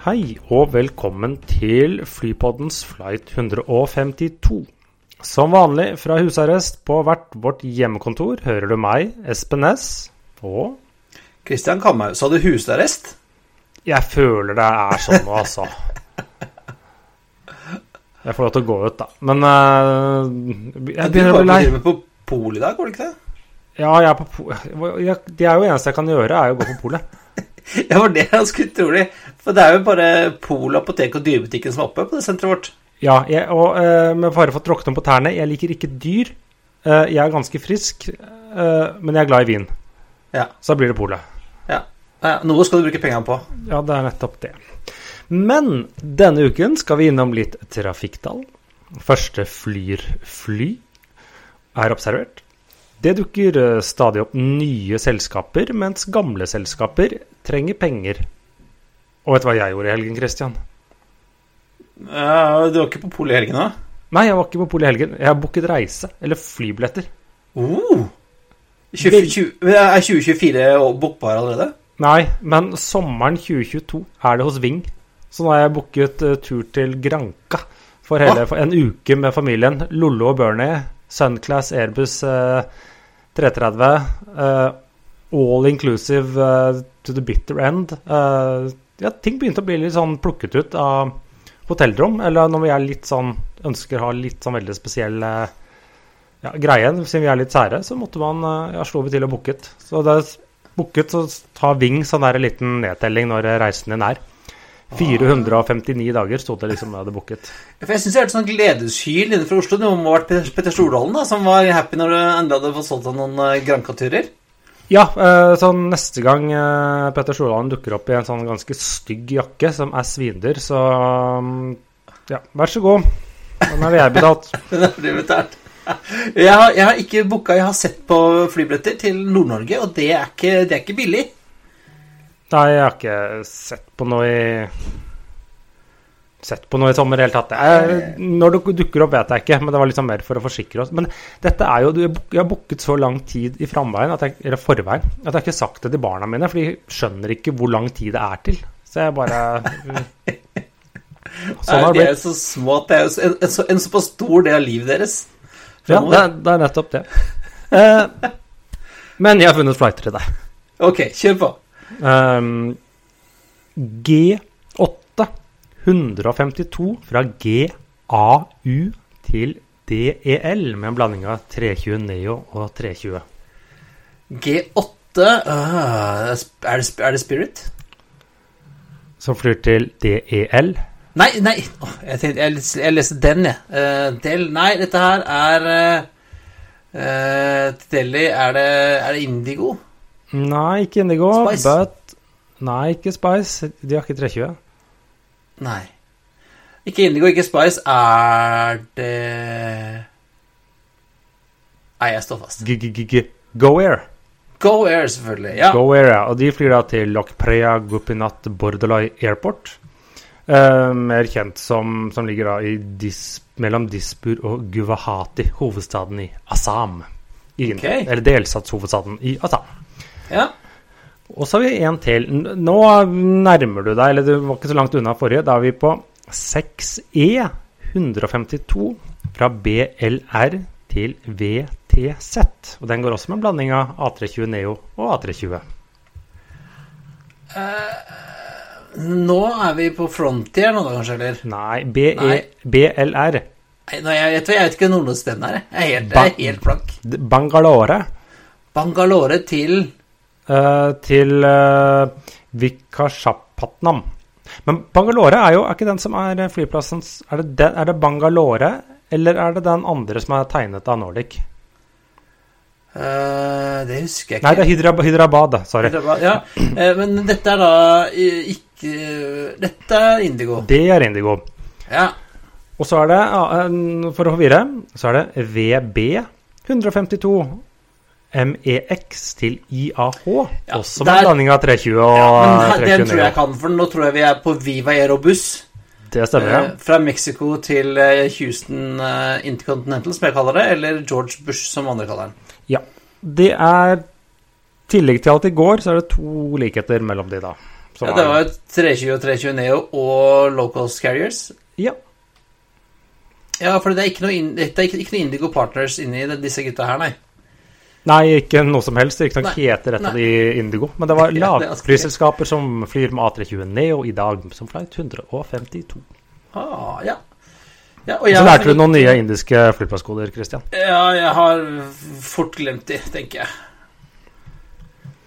Hei og velkommen til Flypoddens flight 152. Som vanlig fra husarrest på hvert vårt hjemmekontor hører du meg, Espen Næss, og Kristian Kamhaug, sa du husarrest? Jeg føler det er sånn nå, altså. Jeg får lov til å gå ut, da. Men uh, jeg begynner å bli lei. Du driver på pol i dag, var det ikke det? Ja, jeg er på pol. Det er jo det eneste jeg kan gjøre, er jo å gå på polet. Ja, var det ganske utrolig. For det er jo bare Pol, apotek og dyrebutikken som er oppe på det senteret vårt. Ja, jeg, og uh, med fare for å tråkke dem på tærne, jeg liker ikke dyr. Uh, jeg er ganske frisk, uh, men jeg er glad i vin. Ja. Så da blir det polet. ja. ja noe skal du bruke pengene på. Ja, det er nettopp det. Men denne uken skal vi innom litt trafikktall. Første flyr fly er observert. Det dukker stadig opp nye selskaper, mens gamle selskaper trenger penger. Og vet du hva jeg gjorde i helgen, Christian? Uh, du var ikke på polet i helgen, da? Nei, jeg var ikke på polet i helgen. Jeg har booket reise, eller flybilletter. Uh, 20, 20, er 2024 bokbar allerede? Nei, men sommeren 2022 er det hos Ving. Så nå har jeg booket uh, tur til Granca for, hele, for en uke med familien. Lollo og Bernie. Sunclass Airbus uh, 330. Uh, all inclusive uh, to the bitter end. Uh, ja, ting begynte å bli litt sånn plukket ut av hotellrom. Eller når vi er litt sånn ønsker å ha litt sånn veldig spesiell uh, ja, greie, siden vi er litt sære, så måtte man uh, ja, slo vi til og booket. Så det er booket, så tar Ving sånn der liten nedtelling når reisen din er. 459 dager sto det liksom jeg hadde booket. Jeg syns jeg hørte sånn gledeshyl inne fra Oslo. Det må ha vært Petter- Stordalen da, som var happy når du endelig hadde fått solgt deg noen Granca-turer. Ja, eh, så neste gang eh, Petter Stordalen dukker opp i en sånn ganske stygg jakke som er svindyr, så ja, vær så god. Den er jeg betalt. Den er betalt. Jeg har, jeg har ikke booka, jeg har sett på flybilletter til Nord-Norge, og det er, ikke, det er ikke billig. Nei, jeg har ikke sett på noe i Sett på noe i sommer i det hele tatt. Jeg, når det dukker opp, vet jeg ikke, men det var liksom mer for å forsikre oss. Men dette er jo Jeg har booket så lang tid i framveien, jeg, eller forveien, at jeg har sagt det til barna mine, for de skjønner ikke hvor lang tid det er til. Så jeg bare Sånn har det det de er jo så små at det er en, en, en såpass stor del av livet deres. Ja, det, er- det er nettopp det. Eh, men jeg har funnet flighter til deg. Ok, kjør på. Um, G8 152 fra GAU til DEL med en blanding av 320 Neo og 320. G8 uh, er, det, er det Spirit? Som flyr til DEL. Nei, nei jeg, tenkte, jeg, jeg leste den, jeg. Uh, Del Nei, dette her er uh, Delhi er det, er det Indigo? Nei, ikke Indigo, Spice. but Nei, ikke Spice. De har ikke 320. Nei. Ikke Indigo, ikke Spice. Er det Nei, jeg står fast. Go Air. Go Air, selvfølgelig. Ja. Go Air, ja. Og de flyr da til Lokprea Gupinat Bordelai Airport. Eh, mer kjent som, som ligger da i dis, mellom Dispur og Guwahati, hovedstaden i Assam. I okay. Eller delstatshovedstaden i Assam. ja. Og så har vi en til. Nå nærmer du deg, eller du var ikke så langt unna forrige. Da er vi på E 6E 152 fra BLR til VTZ. Og den går også med en blanding av A320 Neo og A320. Nå er vi på Frontier nå, da, kanskje, eller? Nei, BE, Nei. BLR. Nei, nå, jeg, vet, jeg vet ikke hvor den her. Jeg er helt, jeg er helt blank. Bangalore Bangalore til eh, til uh, Vikashapatnam. Men Bangalore er jo er ikke den som er flyplassens er det, den, er det Bangalore, eller er det den andre som er tegnet av Nordic? Uh, det husker jeg ikke. Nei, det er Hyderabad, Hydrabad. sorry. Hydrabad, Ja, uh, men dette er da eh, ikke Dette er Indigo. Det er Indigo. Ja. Og så er det, for å forvirre, så er det VB 152 MEX til IAH. Ja, også der- med blanding av 320 og ja men her- 320 den tror jeg kan, for nå tror jeg vi er på Viva Aerobus. Det stemmer, ja. Eh, fra Mexico til eh, Houston eh, Intercontinental, som jeg kaller det, eller George Bush, som andre kaller den. ja. Det er I tillegg til alt i går, så er det to likheter mellom de, da. Ja, det var jo 320 og 320 Neo og Low Cost Carriers. ja. Ja, for det er ikke noe, det er ikke, ikke noe Indigo Partners inni disse gutta her, nei. Nei, ikke noe som helst. Riktignok heter av de Indigo. Men det var er altså- lavprisselskaper som flyr med A320 Neo i dag, som flight 152. Ah, ja. ja og Så lærte du noen nye indiske flyplasskoder, Christian. Ja, jeg har fort glemt de, tenker jeg.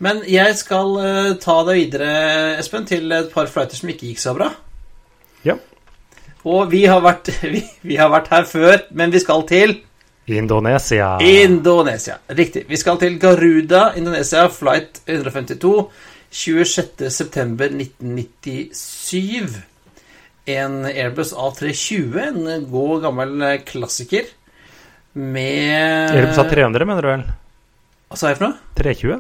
Men jeg skal uh, ta deg videre, Espen, til et par flighter som ikke gikk så bra. Ja. Og vi har vært, vi, vi har vært her før, men vi skal til Indonesia. Indonesia. Riktig. Vi skal til Garuda, Indonesia, flight 152. 26.9.1997. En Airbus A320, en god gammel eh, klassiker. Med Airbus A300, mener du vel? Hva sa jeg for noe? 320?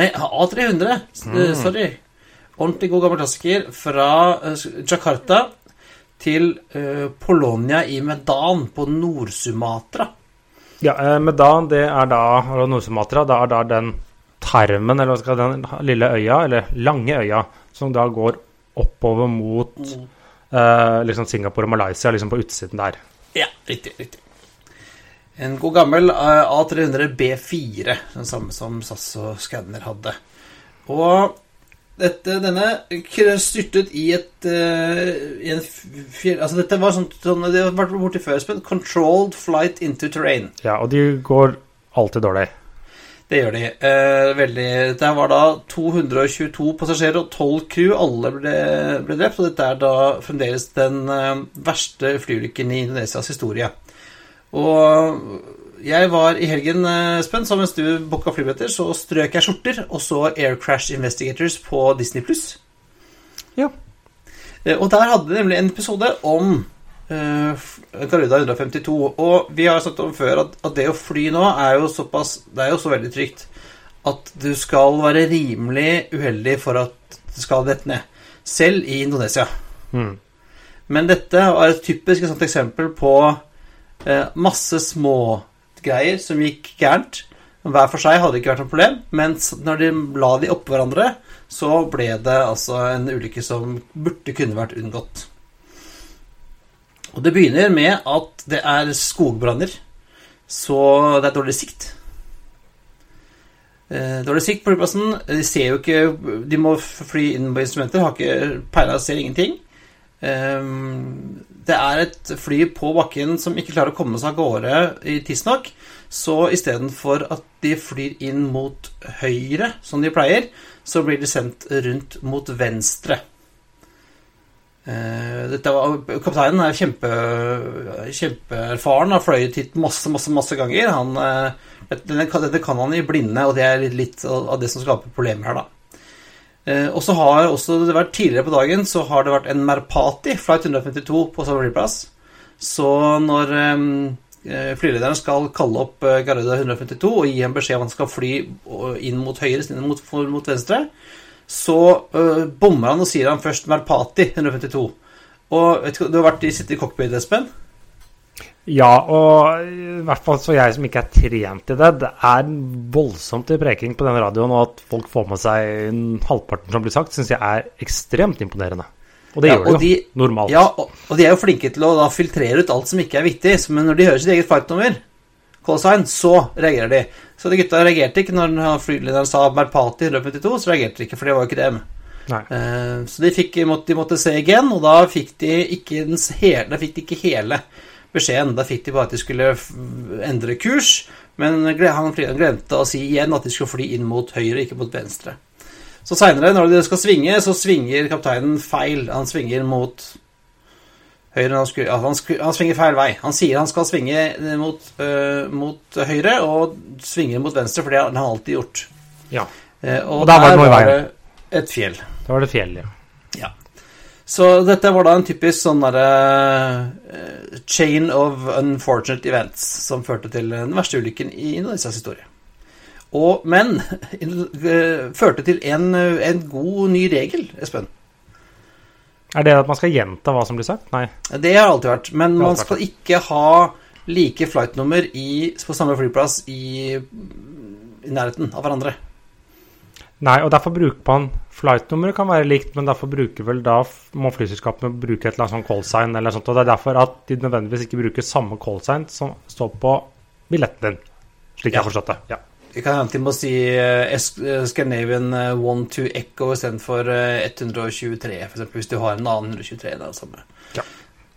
Nei, A300. S- Mm. eh, Sorry. Ordentlig god gammel klassiker fra eh, Jakarta til eh, Polonia i Medan på Nord-Sumatra. Ja, eh, Medan, det er da og Nord-Sumatra. Er da den tarmen, eller hva skal den lille øya, eller lange øya, som da går oppover mot eh, liksom Singapore og Malaysia, liksom på utsiden der. Ja, riktig. riktig. En god gammel eh, A300 B4, den samme som SAS og Scanner hadde. Og dette, denne styrtet i et uh, i en fjell... Altså, dette var sånn, sånn Det har vært borti før, Espen. Controlled flight into terrain. Ja, og de går alltid dårlig. Det gjør de. Eh, veldig Det var da 222 passasjerer og 12 crew. Alle ble, ble drept. Og dette er da fremdeles den eh, verste flyulykken i Indonesias historie. Og jeg var i helgen, eh, Espen, så mens du booka flybilletter, så strøk jeg skjorter og så Air Crash Investigators på Disney pluss. Ja. Eh, Og der hadde de nemlig en episode om uh, Garuda 152. Og vi har sagt om før at, at det å fly nå er jo såpass Det er jo så veldig trygt at du skal være rimelig uheldig for at det skal dette ned. Selv i Indonesia. Mm. Men dette var et typisk et sånt eksempel på eh, masse smågreier som gikk gærent. Hver for seg hadde det ikke vært noe problem, men når de la de oppå hverandre, så ble det altså en ulykke som burde kunne vært unngått. Og det begynner med at det er skogbranner, så det er dårlig sikt. Eh, Dårlig sikt på flyplassen. De ser jo ikke De må fly inn på instrumenter, har ikke peila, ser ingenting. Ehm, Det er et fly på bakken som ikke klarer å komme seg av gårde i tidsnok. Så istedenfor at de flyr inn mot høyre, som de pleier, så blir de sendt rundt mot venstre. Eh, Dette var, kapteinen er kjempe, kjempeerfaren, har fløyet hit masse, masse, masse ganger. Han, eh, denne, kan- han i blinde, og det er litt av det som skaper problemer her, da. Eh, og så har også det vært tidligere på dagen så har det vært en Merpati, flight 152, på samme flyplass. Så når eh, flylederen skal kalle opp eh, Garuda 152 og gi en beskjed om han skal fly eh, inn mot høyre istedenfor mot, mot venstre, så uh, bommer han og sier han først Merpati 152. Og vet du, du har vært i, sittet i cockpit, Espen? Ja, og i hvert fall så jeg som ikke er trent i det, det er voldsomt i preking på den radioen, og at folk får med seg en halvparten som blir sagt, syns jeg er ekstremt imponerende. Og det Ja, gjør og de jo, normalt. Ja, og, og de er jo flinke til å da filtrere ut alt som ikke er viktig. så- Men når de hører sitt eget flightnummer, call sign, så reagerer de. Så de gutta reagerte ikke når han- flylederen sa Merpati 152, så reagerte de ikke, for det var jo ikke dem. Eh, Så de, fikk, måtte, de måtte se igjen, og da fikk de ikke, hele, fikk de ikke hele beskjeden. Da fikk de bare at de skulle endre kurs, men han glemte å si igjen at de skulle fly inn mot høyre, ikke mot venstre. Så seinere, når de skal svinge, så svinger kapteinen feil. Han svinger mot høyre han skulle han, skulle, han svinger feil vei. Han sier han skal svinge mot, øh, mot høyre, og svinger mot venstre, for det har han alltid gjort. Ja. Eh, og, Og der var det noe i veien. et fjell. Da var det fjell. Ja. Så dette var da en typisk sånn derre uh, chain of unfortunate events som førte til den verste ulykken i Indonesias historie. Og, men uh, førte til en, en god ny regel, Espen. Er det at man skal gjenta hva som blir sagt? Nei. Det har alltid vært. Men man skal ikke ha like flightnummer i, på samme flyplass i, i nærheten av hverandre. Nei, og derfor bruker man Flightnummeret kan være likt, men derfor bruker vel da må flyselskapene bruke et eller annet sånn callsign eller sånt. Og det er derfor at de nødvendigvis ikke bruker samme callsign som står på billetten din. Slik jeg har forstått det. Ja. Vi kan hende inn å si uh, eh, Scandinavian eh, 1-2 Echo istedenfor uh, 123, f.eks. hvis du har en annen 123. Det er det samme. Ja.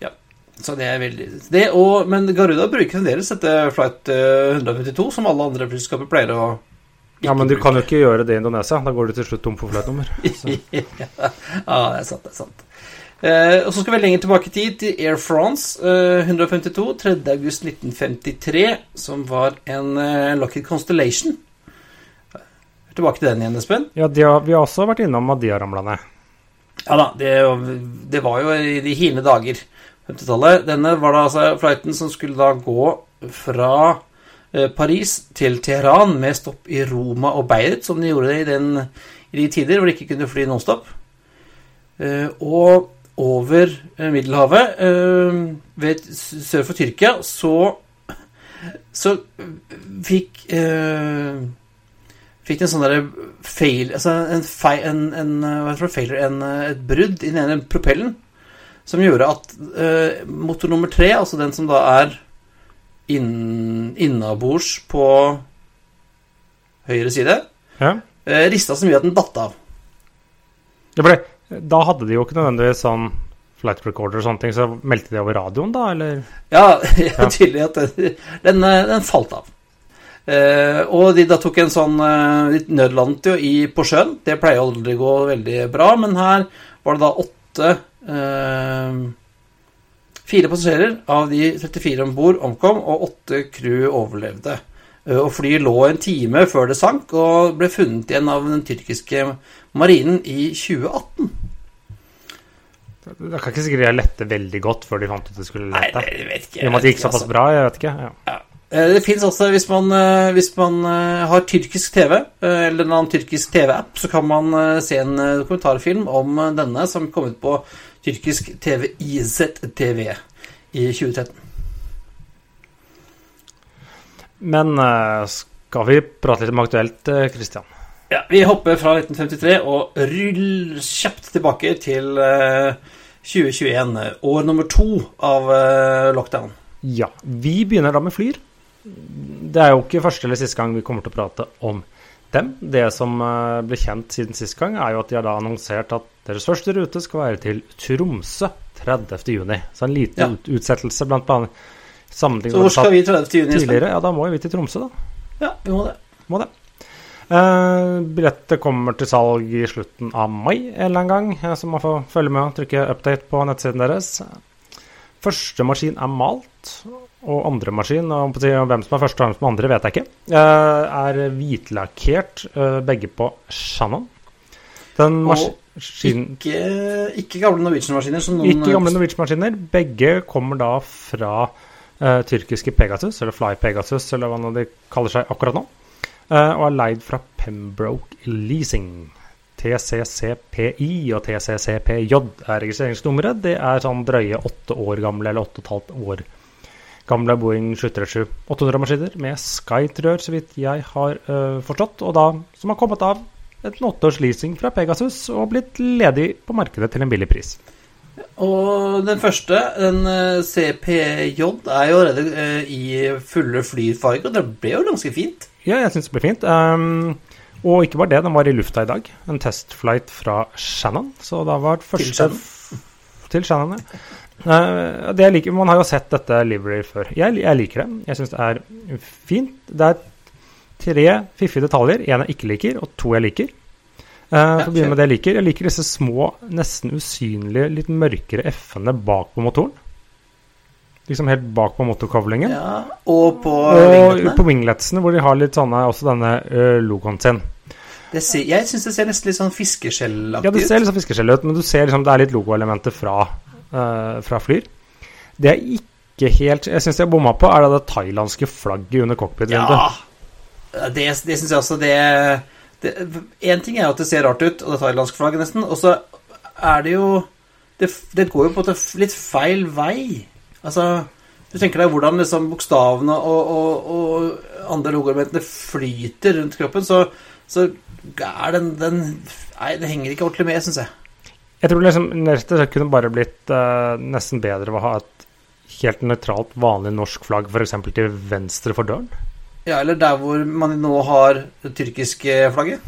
Ja. Så det er veldig det og, Men Garuda bruker fremdeles dette flight eh, 152, som alle andre flyselskaper pleier å ja, men du kan jo ikke gjøre det i Indonesia. Da går du til slutt tom for flightnummer. Så. ja, det er sant. det er sant. Eh, og Så skal vi lenger tilbake i tid, til Air France eh, 152, 3. august 1953, som var en eh, Lockheed Constellation. Tilbake til den igjen, Espen. Ja, har, vi har også vært innom at de har ramla ned. Ja da, det, det var jo i de hine dager, 50-tallet. Denne var da altså flighten som skulle da gå fra eh, Paris til Teheran med stopp i Roma og Beirut, som de gjorde i, den, i de tider hvor de ikke kunne fly nonstop. Eh, og over eh, Middelhavet, eh, ved, sør for Tyrkia, så så fikk eh, Fikk en sånn derre fail Altså en, en, en Hva heter det? Failure, en, eh, et brudd i den ene propellen som gjorde at uh, motor nummer tre, altså den som da er inn, innabords på høyre side, Ja. eh, rista så mye at den datt av. Det ble, da hadde de jo ikke nødvendigvis sånn flight recorder og sånne ting, så meldte de over radioen da, eller? Ja, det er tydelig at den, den, eh, den falt av. Eh, og de da tok en sånn eh, De nødlandet jo i, på sjøen. Det pleier aldri å gå veldig bra, men her var det da åtte eh, Fire passasjerer av de 34 om bord omkom, og åtte crew overlevde. Eh, og flyet lå en time før det sank, og ble funnet igjen av den tyrkiske marinen i 2018. Det kan ikke sikkert jeg lette veldig godt før de fant ut de skulle Nei, lette. jeg vet ikke. I og med at det gikk jeg såpass altså. bra, jeg vet ikke. Ja. Eh, Det fins også, hvis man, eh, hvis man eh, har tyrkisk TV, eh, eller en annen tyrkisk TV-app, så kan man eh, se en eh, dokumentarfilm om eh, denne som kom ut på tyrkisk TV IZTV i 2013. Men eh, skal vi prate litt om aktuelt, Kristian? Christian? Ja, Vi hopper fra 1953 og ruller kjapt tilbake til eh, 2021, eh, år nummer to av eh, lockdown. Ja. Vi begynner da med Flyr. Det er jo ikke første eller siste gang vi kommer til å prate om dem. Det som eh, ble kjent siden sist gang, er jo at de har da annonsert at deres første rute skal være til Tromsø 30.6. Så en liten Ja. utsettelse blant annet Så hvor skal vi 30. juni? Tidligere. Ja, da må vi til Tromsø, da. Ja, vi må det. Må det. Eh, billettet kommer til salg i slutten av mai en eller annen gang, eh, så man får følge med og trykke update på nettsiden deres. Første maskin er malt, og andre maskin, og hvem som er første og hvem som er andre, vet jeg ikke, eh, er hvitlakkert, eh, begge på Shannon. Den maskinen Ikke, ikke gamle Norwegian-maskiner som noen Ikke gamle Norwegian-maskiner. Begge kommer da fra uh, tyrkiske Pegasus, eller Fly Pegasus, eller hva de kaller seg akkurat nå. Uh, og er leid fra Pembroke Leasing. TCCPI og TCCPJ er registreringsnummeret. Det er sånn drøye åtte år gamle, eller åtte og et halvt år gamle Boeing 737 800-maskiner med Skytrør, så vidt jeg har uh, forstått. Og da som har kommet av en åtteårs leasing fra Pegasus og blitt ledig på markedet til en billig pris. Og den første, den eh, CPJ, er jo allerede eh, i fulle flyfarger, og det ble jo ganske fint. Ja, jeg syns det ble fint. Um, og ikke bare det, den var i lufta i dag. En testflight fra Shannon. Så da var første Shannon. Til Shannon, ja. Det jeg liker, man har jo sett dette livery før. Jeg, jeg liker det. Jeg syns det er fint. Det er tre fiffige detaljer. En jeg ikke liker, og to jeg liker. Uh, for å begynne med det jeg liker. Jeg liker disse små, nesten usynlige, litt mørkere F-ene bak på motoren. liksom helt bak på motorkavlingen. Ja, og på Og på wingletsene, hvor de har litt sånne, også denne uh, logoen sin. Det ser, jeg syns det ser nesten litt sånn fiskeskjellaktig Ja, det ser litt sånn fiskeskjell ut, men du ser liksom det er litt logoelementer fra, eh, fra Flyr. Det jeg ikke helt Jeg syns jeg bomma på, er det, det thailandske flagget under cockpit-vinduet. Ja, det, det syns jeg også. Det Én ting er at det ser rart ut, og det thailandske flagget nesten, og så er det jo det, det går jo på en litt feil vei. Altså Du tenker deg hvordan liksom bokstavene og, og, og andre logoelementene flyter rundt kroppen, så, så er den, den Nei, det henger ikke ordentlig med, syns jeg. Jeg tror liksom rett kunne bare blitt uh, nesten bedre ved å ha et helt nøytralt, vanlig norsk flagg f.eks. til venstre for døren. Ja, Eller der hvor man nå har det tyrkiske flagget.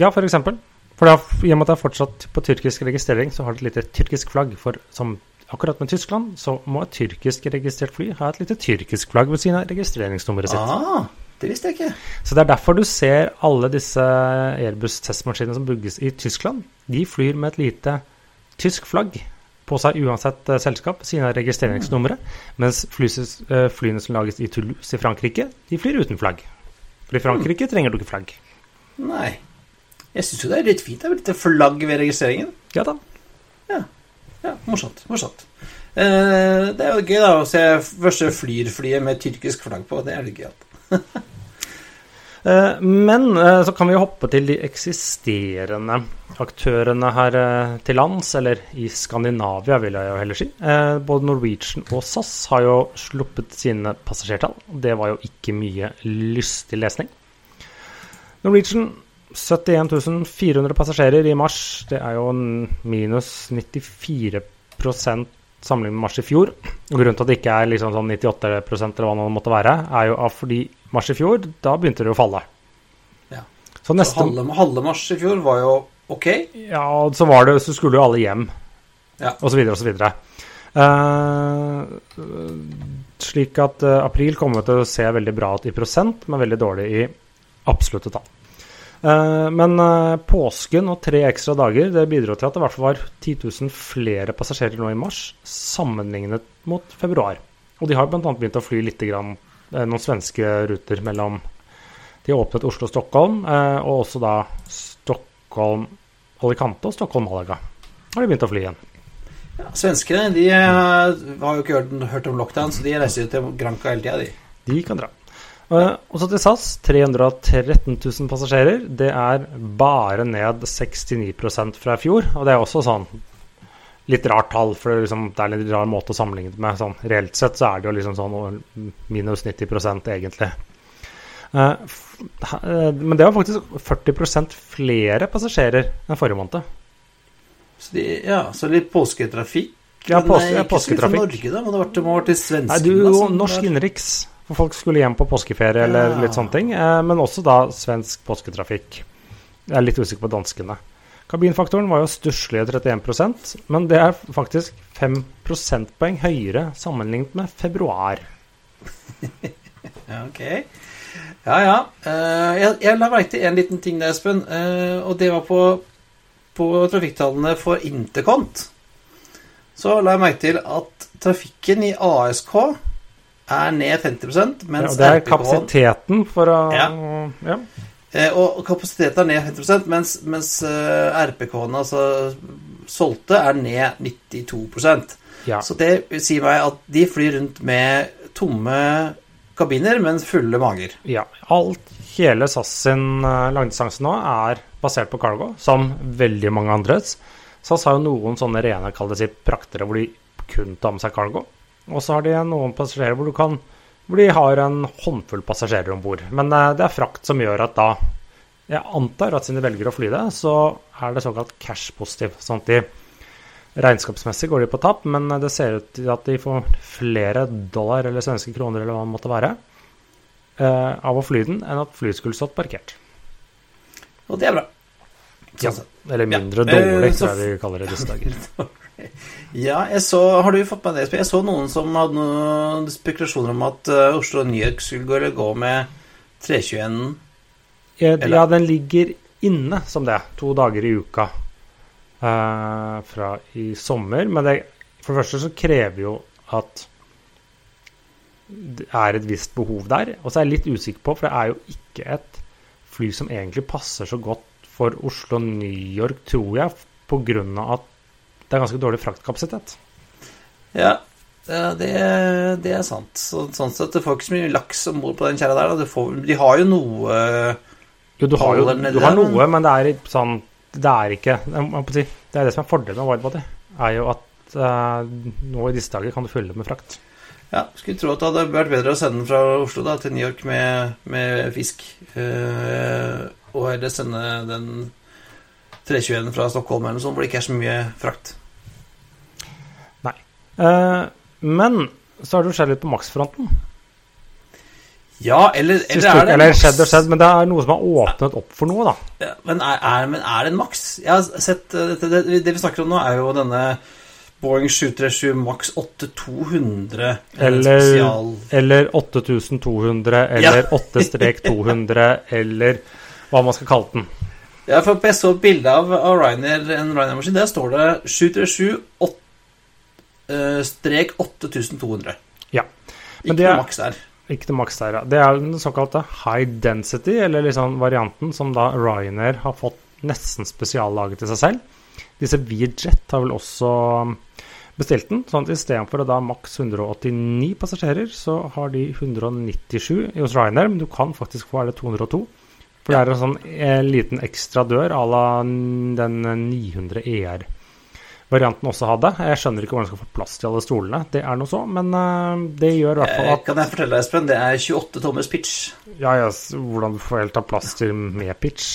Ja, for eksempel. For er, i og med at det er fortsatt på tyrkisk registrering, så har det et lite tyrkisk flagg. For som akkurat med Tyskland, så må et tyrkisk registrert fly ha et lite tyrkisk flagg ved siden av registreringsnummeret sitt. Ah, det visste jeg ikke. Så det er derfor du ser alle disse Airbus-testmaskinene som bygges i Tyskland. De flyr med et lite tysk flagg på seg uansett eh, selskap, siden av registreringsnummeret. Mens eh, flyene som lages i Toulouse i Frankrike, de flyr uten flagg. For i Frankrike trenger du ikke flagg. Nei. Jeg syns jo det er litt fint. Det er litt flagg ved registreringen. Ja da. Ja, morsomt. morsomt. Eh, det er jo gøy da å se første Flyr-flyet med tyrkisk flagg på. Det er litt gøyalt. Eh, Men eh, så kan vi hoppe til de eksisterende aktørene her eh, til lands, eller i Skandinavia, vil jeg jo heller si. Både Norwegian og SAS har jo sluppet sine passasjertall. Det var jo ikke mye lystig lesning. Norwegian 71 400 passasjerer i mars. Det er jo en minus 94% sammenlignet med mars i fjor. Og Grunnen til at det ikke er liksom sånn 98 eller hva det måtte være, er jo fordi mars i fjor, da begynte det å falle. Ja. Så Så halve, halve mars i fjor var jo ok. Ja, og så var det Så skulle jo alle hjem. Ja. Og så videre og så videre. Eh, slik at eh, april kommer til å se veldig bra ut i prosent, men veldig dårlig i absolutte tall. Eh, men eh, påsken og tre ekstra dager det bidro til at det i hvert fall var 10 000 flere passasjerer nå i mars sammenlignet mot februar. Og de har bl.a. begynt å fly litt grann, noen svenske ruter mellom De åpnet Oslo-Stockholm, eh, og også da Stockholm-Alicante og Stockholm-Malaga. Har de begynt å fly igjen. Ja, svenskene de eh, har jo ikke hørt, hørt om lockdown, så de reiser jo til Granca hele tida, de. De kan dra. Eh, og så til SAS. 313 000 passasjerer. Det er bare ned 69 fra i fjor. Og det er også sånn litt rart tall, for det liksom, det er en litt rar måte å sammenligne det med. Sånn, reelt sett så er det jo liksom sånn minus 90 egentlig. Eh, eh, men det var faktisk 40 flere passasjerer enn forrige måned. Så, de, ja, så litt påsketrafikk. Ja, Men, påske, ja, ikke så mye til. Norge, da. Må det var vært, må vært til Nei, svenskene. du, da, jo som norsk innenriks. For folk skulle hjem på påskeferie eller Ja. litt sånne ting. Eh, men også da svensk påsketrafikk. Jeg er litt usikker på danskene. Kabinfaktoren var jo stusslige 31% men det er faktisk 5 prosentpoeng høyere sammenlignet med februar. Ok. Ja, ja. Eh, jeg, jeg la merke til en liten ting der, Espen. eh, og det var på, på trafikktallene for Intercont. Så la jeg merke til at trafikken i ASK er ned 50 Ja, mens og det er kapasiteten for å Ja. ja. Eh, Og kapasiteten er ned 50 mens, mens eh, RPK-ene, altså solgte, er ned 92 ja. Så det sier meg at de flyr rundt med tomme kabiner, men fulle mager. Ja, alt, hele SAS sin uh, langdistanse nå er basert på cargo, som veldig mange andres. SAS har jo noen sånne rene, kall det si, praktere hvor de kun tar med seg cargo. Og så har de noen passasjerer hvor, du kan, hvor de har en håndfull passasjerer om bord. Men eh, det er frakt som gjør at da Jeg antar at siden de velger å fly det, så er det såkalt cash-positiv. Sånn at de regnskapsmessig går de på tapp, men det ser ut til at de får flere dollar eller svenske kroner eller hva det måtte være, eh, av å fly den, enn at flyet skulle stått parkert. Og det er bra. Ja. Eller mindre ja. dårlig, tror jeg vi kaller det disse dager. Ja, jeg så, har du fått med det? Jeg så noen som hadde noen spekulasjoner om at eh, Oslo og New York skulle gå, eller gå med 321 Ja, Eller- Ja, den ligger inne som det, to dager i uka eh, fra i sommer. Men det, for det første så krever jo at det er et visst behov der. Og så er jeg litt usikker på, for det er jo ikke et fly som egentlig passer så godt for Oslo-New York, tror jeg, pga. at det er ganske dårlig fraktkapasitet. Ja, det, det er sant. Så, sånn sett, Du får ikke så mye laks om bord på den kjerra der. Får, de har jo noe Jo, du har jo du har noe, men det er sånn Det er ikke Det er det som er fordelen med widebody, er jo at eh, nå i disse dager kan du fylle med frakt. Ja, skulle tro at det hadde vært bedre å sende den fra Oslo da, til New York med, med fisk. Eh, og heller sende den 321 fra Stockholm eller noe sånt, hvor det ikke er så mye frakt. Eh, men så har det jo skjedd litt på Max-fronten. Ja, eller, eller Siste er det eller skjedd og skjedd, men det er noe som har åpnet opp for noe, da. Ja, men, er, er, men er det en maks? Jeg har sett eh, det, det, det vi snakker om nå, er jo denne Boeing 737 Max 8200 eh, Eller, spesial eller 8200, eller 8-200, eller hva man skal kalle den. Ja, for jeg så et bilde av, av Ryanair, en Ryanair-maskin. Der står det 737 åt- eh, strek 8200. Ja. Ikke Men det er- noe maks der. Ikke til maks der, ja. Det er den såkalte high density, eller liksom varianten som da Ryanair har fått nesten spesiallaget til seg selv. Disse VietJet har vel også bestilt den, sånn at istedenfor da maks 189 passasjerer, så har de 197 hos Ryanair, men du kan faktisk få er det 202. For det er en sånn En liten ekstra dør à la den 900 ER-varianten også hadde. Jeg skjønner ikke hvordan du skal få plass til alle stolene, det er noe så, men eh, det gjør i hvert fall Eh, at kan jeg fortelle deg, Espen, det er 28 tommers pitch. ja, ja, hvordan du får helt ta plass til med pitch.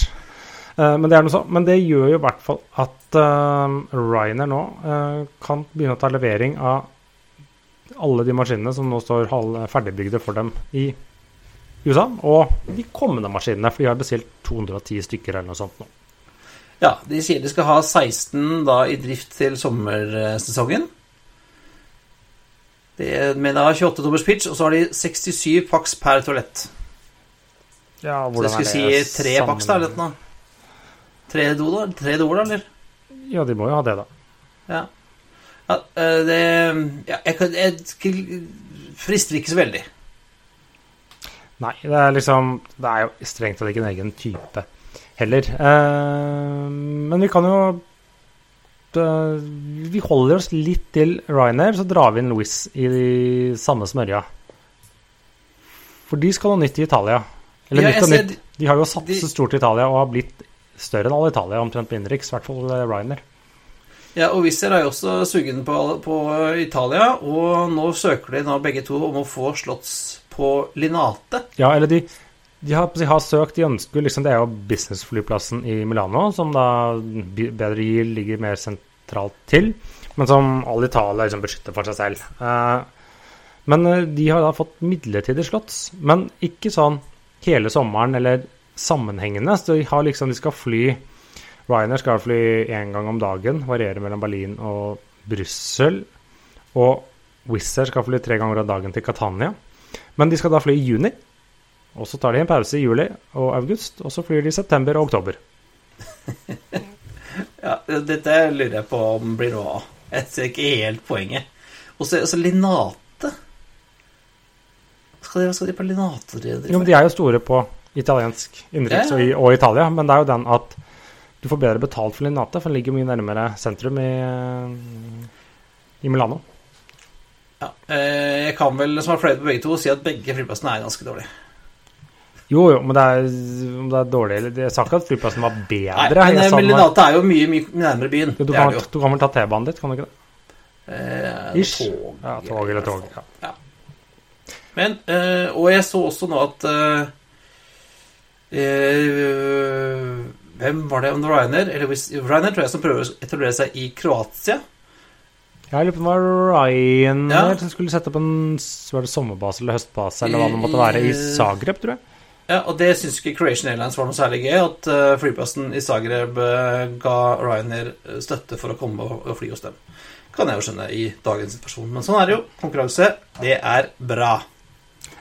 Eh, men det er noe sånn. Men det gjør jo i hvert fall at Ryanair nå kan begynne å ta levering av alle de maskinene som nå står ferdigbygde for dem i USA, og de kommende maskinene, for de har bestilt 210 stykker eller noe sånt nå. Ja, de sier de skal ha 16 da i drift til sommersesongen. Det men det har 28 tommers pitch, og så har de 67 pax per toalett. Ja, hvordan er det Så jeg skulle si tre pax, da, eller noe. Tre doer, da, eller? Ja, de må jo ha det, da. Ja. ja eh, det ja, jeg, jeg, jeg frister ikke så veldig. Nei, det er liksom Det er jo strengt tatt ikke en egen type heller. Eh, men vi kan jo eh, Vi holder oss litt til Ryanair, så drar vi inn Louis i de samme smørja. For de skal ha nytt i Italia. Eller Ja, nytt og nytt. De har jo satset de- stort i Italia og har blitt større enn alle Italia, omtrent på innenriks. I hvert fall eh, Ryanair. Ja, og Wizz Air er jo også sugen på, på Italia, og nå søker de nå begge to om å få slotts på Linate. Ja, eller de, de, har, de har søkt, de ønsker liksom Det er jo businessflyplassen i Milano, som da bedre gir ligger mer sentralt til, men som all Italia liksom beskytter for seg selv. Eh, men eh, de har da fått midlertidig slotts, men ikke sånn hele sommeren eller sammenhengende. Så de har liksom De skal fly Ryanair skal fly én gang om dagen, variere mellom Berlin og Brussel. Og Wizz Air skal fly tre ganger om dagen til Catania. Men de skal da fly i juni. Og så tar de en pause i juli og august, og så flyr de i september og oktober. Ja, Dette lurer jeg på om blir noe av. Jeg ser ikke helt poenget. Og så altså, Linate skal de, skal de på Linate drive Jo, men De er jo store på italiensk innenriks Ja, ja. og, og Italia, men det er jo den at du får bedre betalt for Linate, for den ligger mye nærmere sentrum i, i Milano. Ja, eh, jeg kan vel, som har fløyet på begge to, si at begge flyplassene er ganske dårlige. Jo, jo, men det er, om det er dårlig eller Jeg sa ikke at flyplassen var bedre. Nei, men, eh, Linate er jo mye, mye nærmere byen. Du, kan, du kan vel ta T-banen dit, kan du ikke det? Eh, Ish. tog. Ja, tog eller tog. Ja. Men, eh, og jeg så også nå at eh, eh, Hvem var det? Om det var Ryanair? Eller Ryanair tror jeg som prøver å etablere seg i Kroatia. Jeg lurer på om det var Ryanair Ja. som skulle sette opp en s- var det sommerbase eller høstbase eller hva det måtte være, i Zagreb, tror jeg. Ja, og det syns ikke Croatian Airlines var noe særlig gøy, at eh, flyplassen i Zagreb eh, ga Ryanair eh, støtte for å komme og, fly hos dem. Kan jeg jo skjønne i dagens situasjon. Men sånn er det jo. Konkurranse, det er bra.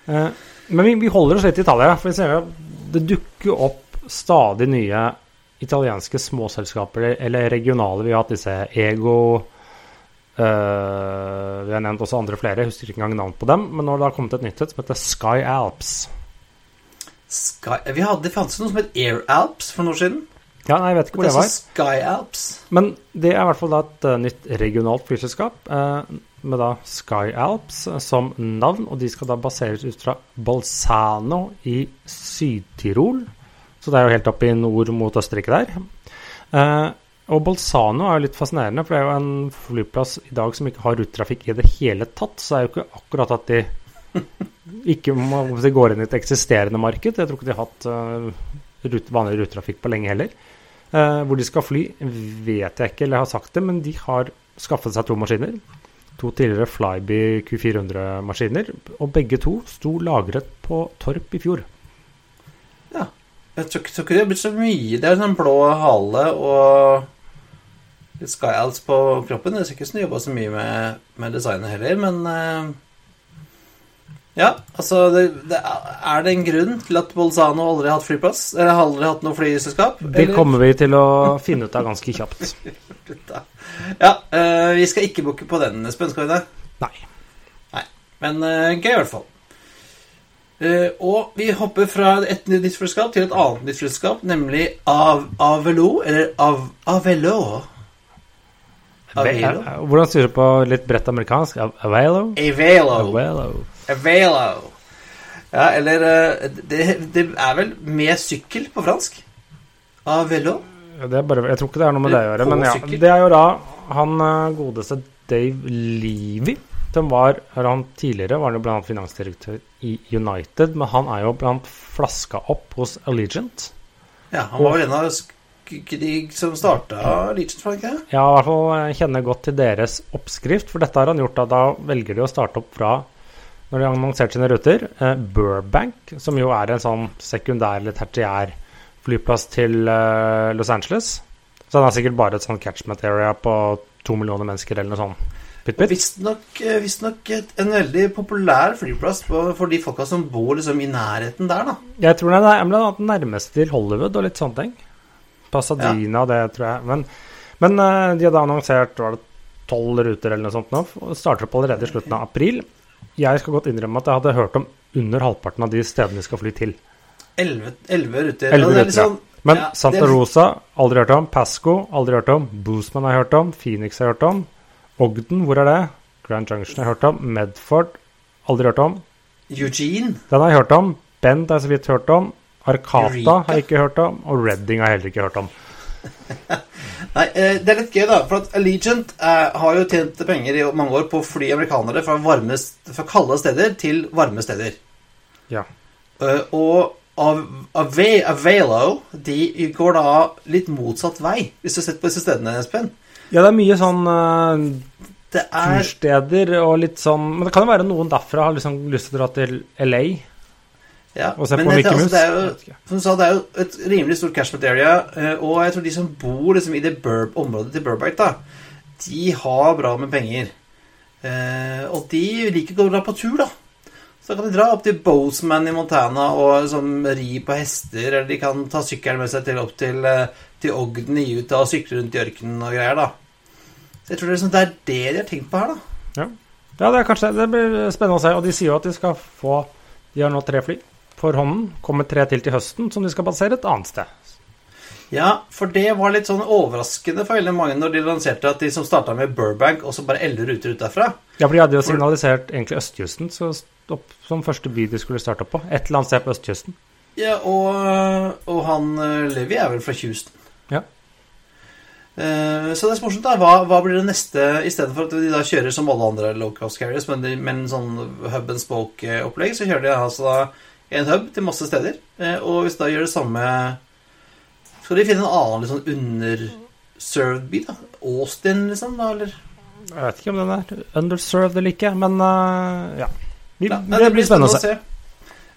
Men vi, holder oss litt i Italia. For vi ser at det dukker opp stadig nye italienske småselskaper eller regionale. Vi har hatt disse Ego, Eh, vi har nevnt også andre flere, jeg husker ikke engang navn på dem. Men nå har det kommet et nytt et som heter Sky Alps. Sky, vi hadde, det fantes noe som het Air Alps for noen år siden. Ja, nei, jeg vet ikke hvor Det det var. Sky Alps. Men det er i hvert fall da et eh, nytt regionalt flyselskap eh, med da Sky Alps eh, som navn, og de skal da baseres ut fra Balsano i Syd-Tirol. Så det er jo helt opp i nord mot Østerrike der. Eh, og Bolzano er jo litt fascinerende, for det er jo en flyplass i dag som ikke har rutetrafikk i det hele tatt. Så det er jo ikke akkurat at de ikke om de går inn i et eksisterende marked. Jeg tror ikke de har hatt eh, rute, vanlig rutetrafikk på lenge heller. Eh, hvor de skal fly, vet jeg ikke, eller jeg har sagt det, men de har skaffet seg to maskiner. To tidligere Flyby Q400-maskiner, og begge to sto lagret på Torp i fjor. Ja. Jeg tror, tror ikke det har blitt så mye. Det er sånn blå hale og litt skyals på kroppen. Jeg har ikke jobba så mye med, med designet heller, men eh, Ja, altså det, det, er- det en grunn til at Bolzano aldri har hatt flyplass? Eller har aldri hatt noe flyselskap? Det eller? kommer vi til å finne ut av ganske kjapt. Ja, uh, vi skal ikke booke på den, Espen, skal vi det? Nei. Men uh, gøy, i hvert fall. Uh, og vi hopper fra et nytt flyselskap til et annet nytt flyselskap, nemlig Av Avelo, eller Av Avelo. Avelo. Hvordan sier du på litt bredt amerikansk? Av- Avelo? Avelo. Avelo. Avelo. Ja, eller eh, det, det er vel med sykkel på fransk? Avelo. Ja, Det er bare, jeg tror ikke det er noe med det å gjøre, men ja. sykkel. Det er jo da han eh, godeste Dave Levy, som var han Tidligere var jo annet finansdirektør i United, men han er jo blant flaska opp hos Allegiant. Ja, han var jo en av de som starta Legion, var ikke? Ja, i hvert fall eh, kjenner godt til deres oppskrift, for dette har han gjort da, da velger de å starte opp fra når de har annonsert sine ruter, eh, Burbank, som jo er en sånn sekundær eller tertiær flyplass til eh, Los Angeles. Så den er sikkert bare et sånn catchment area på to millioner mennesker eller noe sånt. Visstnok visst en veldig populær flyplass for de folka som bor liksom i nærheten der, da. Jeg tror det er blant annet nærmest til Hollywood og litt sånne ting. Pasadena, det tror jeg. Men, men eh, de hadde annonsert var det tolv ruter eller noe sånt nå, og starter opp allerede i slutten av april. Jeg skal godt innrømme at jeg hadde hørt om under halvparten av de stedene de skal fly til. Elleve ruter. Elleve Og det er ruter, litt sånn- Men ja, Santa er- Rosa, aldri hørt om. Pasco, aldri hørt om. Boosman har jeg hørt om. Phoenix har jeg hørt om. Ogden, hvor er det? Grand Junction har jeg hørt om. Medford, aldri hørt om. Eugene. Den har jeg hørt om. Bend har jeg så vidt hørt om. Arcata Eureka. har jeg ikke hørt om. Og Redding har jeg heller ikke hørt om. Nei, eh, det er litt gøy, da. For at Allegiant eh, har jo tjent penger i mange år på å fly amerikanere fra, varme, fra kalde steder til varme steder. Ja. Eh, og av, Ave, de går da litt motsatt vei, hvis du har sett på disse stedene, Espen. Ja, det er mye sånn uh, er tursteder og litt sånn Men det kan jo være noen derfra har liksom lyst til å dra til LA ja, og se på Mickey altså, Mouse. ikke. Som du sa, det er jo et rimelig stort catchment area, eh, og jeg tror de som bor liksom i det Burb området til Burbite, da, de har bra med penger. Eh, og de liker å dra på tur, da. Så kan de dra opp til Bozeman i Montana og liksom ri på hester, eller de kan ta sykkelen med seg til opp til, eh, til Ogden i Utah og sykle rundt i ørkenen og greier, da. Så jeg tror det er, liksom, det er det de har tenkt på her, da. Ja, det er kanskje Det blir spennende å se. Og de sier jo at de skal få De har nå tre fly for hånden. Kommer tre til til høsten, som de skal basere et annet sted. Ja, for det var litt sånn overraskende for veldig mange når de lanserte at de som starta med Burbank, også bare elleve ruter ut derfra. Ja, for de hadde jo signalisert egentlig østkysten så opp, som første by de skulle starte opp på. Et eller annet sted på østkysten. Ja, og, og han eh, Levi er vel fra Houston. Ja. Eh, Så det er så morsomt, da. Hva, hva blir det neste, istedenfor at de da kjører som alle andre low cost carriers, men de- med en sånn hub and spoke-opplegg, så kjører de altså da en hub til masse steder. Eh, Og hvis da gjør det samme Skal de finne en annen litt sånn underserved by, da? Austin, liksom? da, eller? Jeg vet ikke om den er underserved eller ikke, men uh, ja. Vi, Ja, det, blir spennende å se.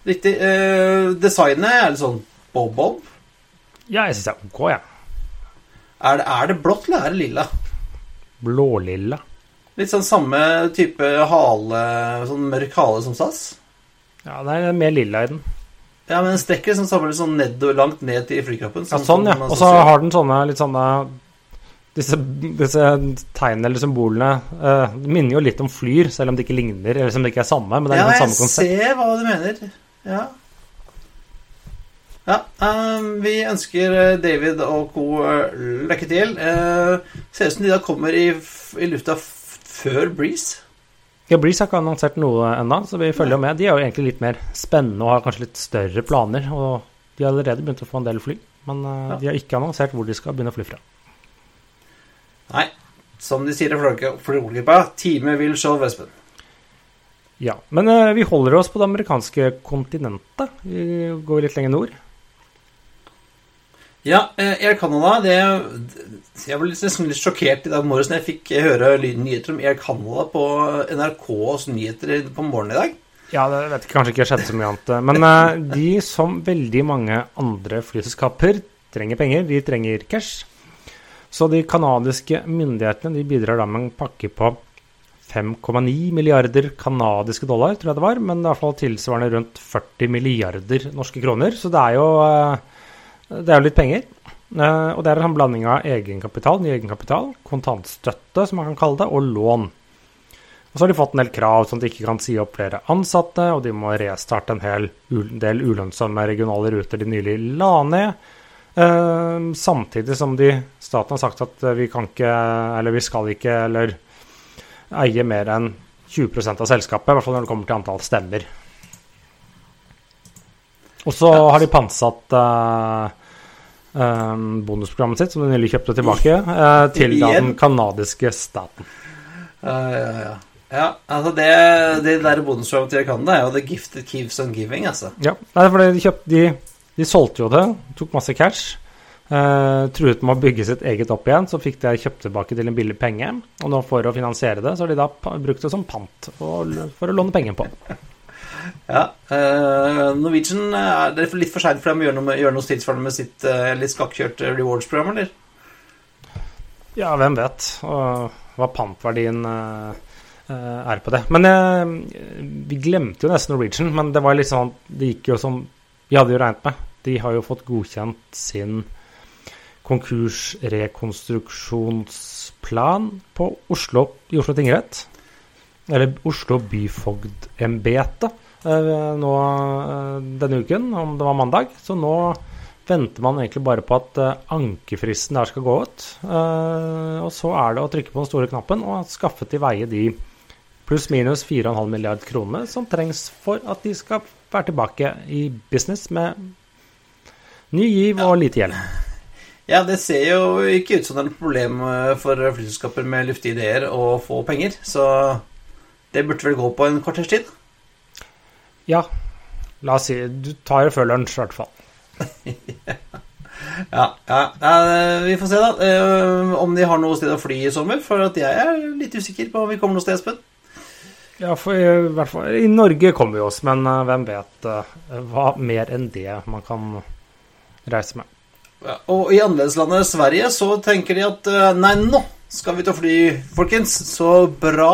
Riktig. Uh, designet er litt sånn bob-bob. Ja, jeg syns det er ok, jeg. Er det, er det blått, eller er det lilla? Blålilla. Litt sånn samme type hale, sånn mørk hale som SAS. Ja, det er mer lilla i den. Ja, men den strekker liksom samme sånn ned, langt ned i flykroppen. Ja, sånn, ja. Og så har den sånne litt sånne disse, disse tegnene eller symbolene uh, minner jo litt om flyr, selv om de ikke ligner, eller som det ikke er samme. Men det er ja, liksom samme konsept. Ja, jeg ser hva du mener. Ja. Ja, um, vi ønsker eh, David og co. eh, lykke til. Uh, ser ut som de da kommer i, i lufta før Breeze. Ja, Breeze har ikke annonsert noe ennå, så vi følger jo med. De er jo egentlig litt mer spennende og har kanskje litt større planer. Og de har allerede begynt å få en del fly, men uh, Ja. de har ikke annonsert hvor de skal begynne å fly fra. Nei, som de sier i Flåklypa, time vil show, Vespen. Ja, Men uh, vi holder oss på det amerikanske kontinentet. Vi går litt lenger nord. Ja, eh, Air Canada det, Jeg ble nesten litt sjokkert i dag morges når jeg fikk høre nyheter om Air Canada på NRKs nyheter på morgenen i dag. Ja, det vet jeg kanskje ikke skjedde så mye annet. Men eh, de, som veldig mange andre flyselskaper, trenger penger. De trenger cash. Så de canadiske myndighetene de bidrar da med en pakke på 5,9 milliarder canadiske dollar, tror jeg det var. Men det er fall tilsvarende rundt 40 milliarder norske kroner. Så det er jo, eh, det er jo litt penger. Eh, Og det er en blanding av egenkapital, ny egenkapital, kontantstøtte, som man kan kalle det, og lån. Og så har de fått en del krav, sånn at de ikke kan si opp flere ansatte, og de må restarte en hel del ulønnsomme regionale ruter de nylig la ned. Eh, samtidig som de, staten har sagt at vi kan ikke, eller vi skal ikke, eller eie mer enn 20% av selskapet, i hvert fall når det kommer til antall stemmer. Og så har de pantsatt eh, bonusprogrammet sitt, som de nylig kjøpte tilbake, eh, til den canadiske staten. Ja, ja, ja. Ja, altså det, det der bonusprogrammet til Canada er jo The Gifted Keeps On Giving, altså. Ja, nei, for de, kjøpte, de, de solgte jo det, tok masse cash. Uh, truet med å bygge sitt eget opp igjen, så fikk de kjøpt tilbake til en billig penge. Og nå for å finansiere det, så har de da brukt det som pant og, for å låne penger på. Ja, Uh, Norwegian er det litt for seint for dem å gjøre noe, med, gjøre noe tilsvarende med sitt uh, litt skakkjørte rewards-program, eller? Ja, hvem vet og, hva pantverdien eh, eh, er på det. Men eh, vi glemte jo nesten Norwegian, men det var litt sånn Det gikk jo som vi hadde jo regnet med. De har jo fått godkjent sin konkursrekonstruksjonsplan på Oslo, i Oslo tingrett. Eller Oslo byfogdembete eh, nå eh, denne uken, om det var mandag. Så nå venter man egentlig bare på at eh, ankefristen der skal gå ut. Eh, og så er det å trykke på den store knappen og skaffe til veie de pluss-minus 4,5 milliard kroner som trengs for at de skal være tilbake i business med ny giv og lite gjeld. Ja, det ser jo ikke ut som det er noe problem eh, for flyselskaper med luftige ideer å få penger, så det burde vel gå på en kvarters tid. Ja, la oss si Du tar det før lunsj, i hvert fall. Ja, ja, ja, vi får se da eh, om de har noe sted å fly i sommer, for at jeg er litt usikker på om vi kommer noe sted, Espen. Ja, for i, hvert fall, I Norge kommer vi oss, men eh, hvem vet eh, hva mer enn det man kan reise med. Ja, og i annerledeslandet Sverige så tenker de at eh, nei, nå skal vi til å fly, folkens. Så bra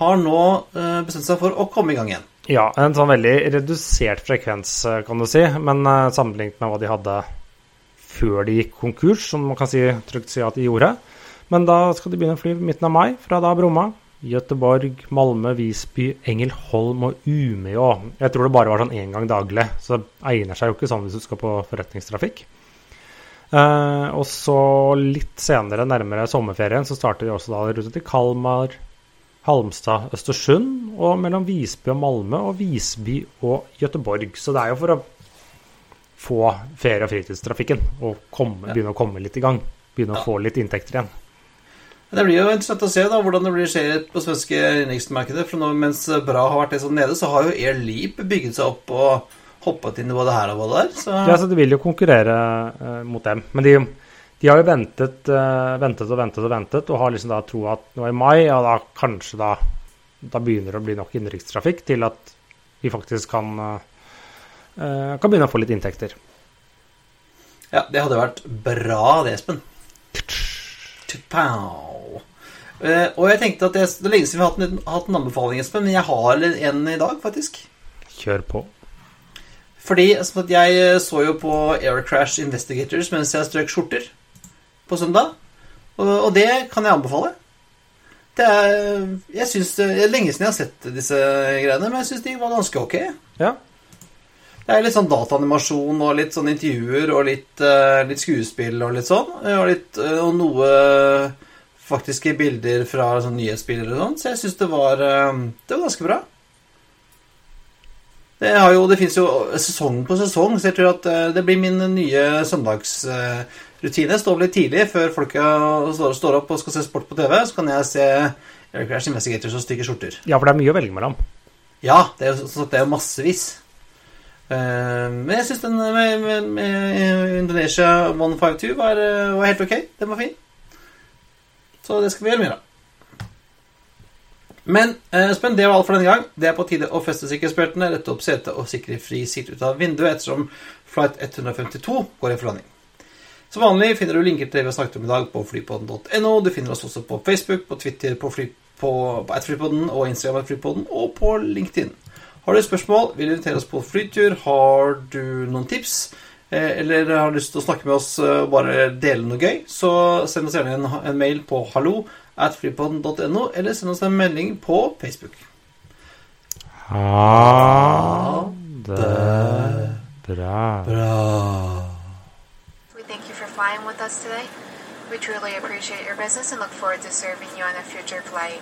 har nå eh, bestemt seg for å komme i gang igjen. Ja, en sånn veldig redusert frekvens, eh, kan du si, men eh, sammenlignet med hva de hadde før de gikk konkurs, som man kan si, trygt si at de gjorde. Men da skal de begynne å fly midten av mai, fra da Bromma. Göteborg, Malmö, Visby, Engelholm og Umeå. Jeg tror det bare var sånn én gang daglig, så det egner seg jo ikke sånn hvis du skal på forretningstrafikk. Eh, og så litt senere, nærmere sommerferien, så starter de også da rute til Kalmar, Halmstad, Østersund, og mellom Visby og Malmö, og Visby og Gøteborg. Så det er jo for å få ferie- og fritidstrafikken og komme, begynne å komme litt i gang. Begynne å få litt inntekter igjen. Det blir jo interessant å se da hvordan det blir skjer på svenske innenriksmarkedet. For nå, mens Bra har vært litt sånn nede, så har jo Air Leap bygget seg opp og hoppet inn i både her og både der. Så Ja, så De vil jo konkurrere eh, mot dem. Men de, de har jo ventet, uh, ventet og ventet og ventet, og har liksom da troa at nå i mai, ja da kanskje da da begynner det å bli nok innenrikstrafikk til at vi faktisk kan, eh, kan begynne å få litt inntekter. ja, det hadde vært bra, det, Espen. Pow. Eh, og jeg tenkte at det, det er lenge siden vi har hatt en, hatt en anbefaling, Espen, men jeg har en i dag, faktisk. Kjør på. Fordi jeg så jo på Aircrash Investigators mens jeg strøk skjorter på søndag. Og, og det kan jeg anbefale. Det er, jeg synes, det er lenge siden jeg har sett disse greiene, men jeg syns de var ganske ok. Ja. Det er litt sånn dataanimasjon og litt sånn intervjuer og litt, uh, litt skuespill og litt sånn. Og, litt, uh, og noe faktiske bilder fra sånn nyhetsbilder og sånn. Så jeg syns det, var, eh, det var ganske bra. Det, jo, det fins jo sesong på sesong, så jeg tror at eh, det blir min nye søndagsrutine. Stå opp litt tidlig før folka står, opp og skal se sport på TV. Så kan jeg se Eric Crash Investigators og stygge skjorter. ja, for det er mye å velge mellom. Ja, det er jo det er jo massevis. Eh, men jeg syns den med, med, med Indonesia 152 var, eh, var helt ok. Den var fin. Så det skal vi gjøre mer av. Men eh, Espen, det var alt for denne gang. Det er på tide å feste sikkerhetsbeltene, rette opp setet og sikre fri sikt ut av vinduet ettersom flight 152 går i forlanding. Som vanlig finner du linker til det vi har snakket om i dag på flypodden.no. Du finner oss også på Facebook, på Twitter, på, fly, på, på flypodden og Instagram at flypodden og på LinkedIn. Har du spørsmål, vil du invitere oss på flytur, har du noen tips, eh, eller har lyst til å snakke med oss og bare dele noe gøy, så send oss gjerne en, en mail på hallo at flypodden.no, eller send oss en melding på Facebook. Ha det bra. Bra. We thank you for flying with us today. We truly appreciate your business and look forward to serving you on a future flight.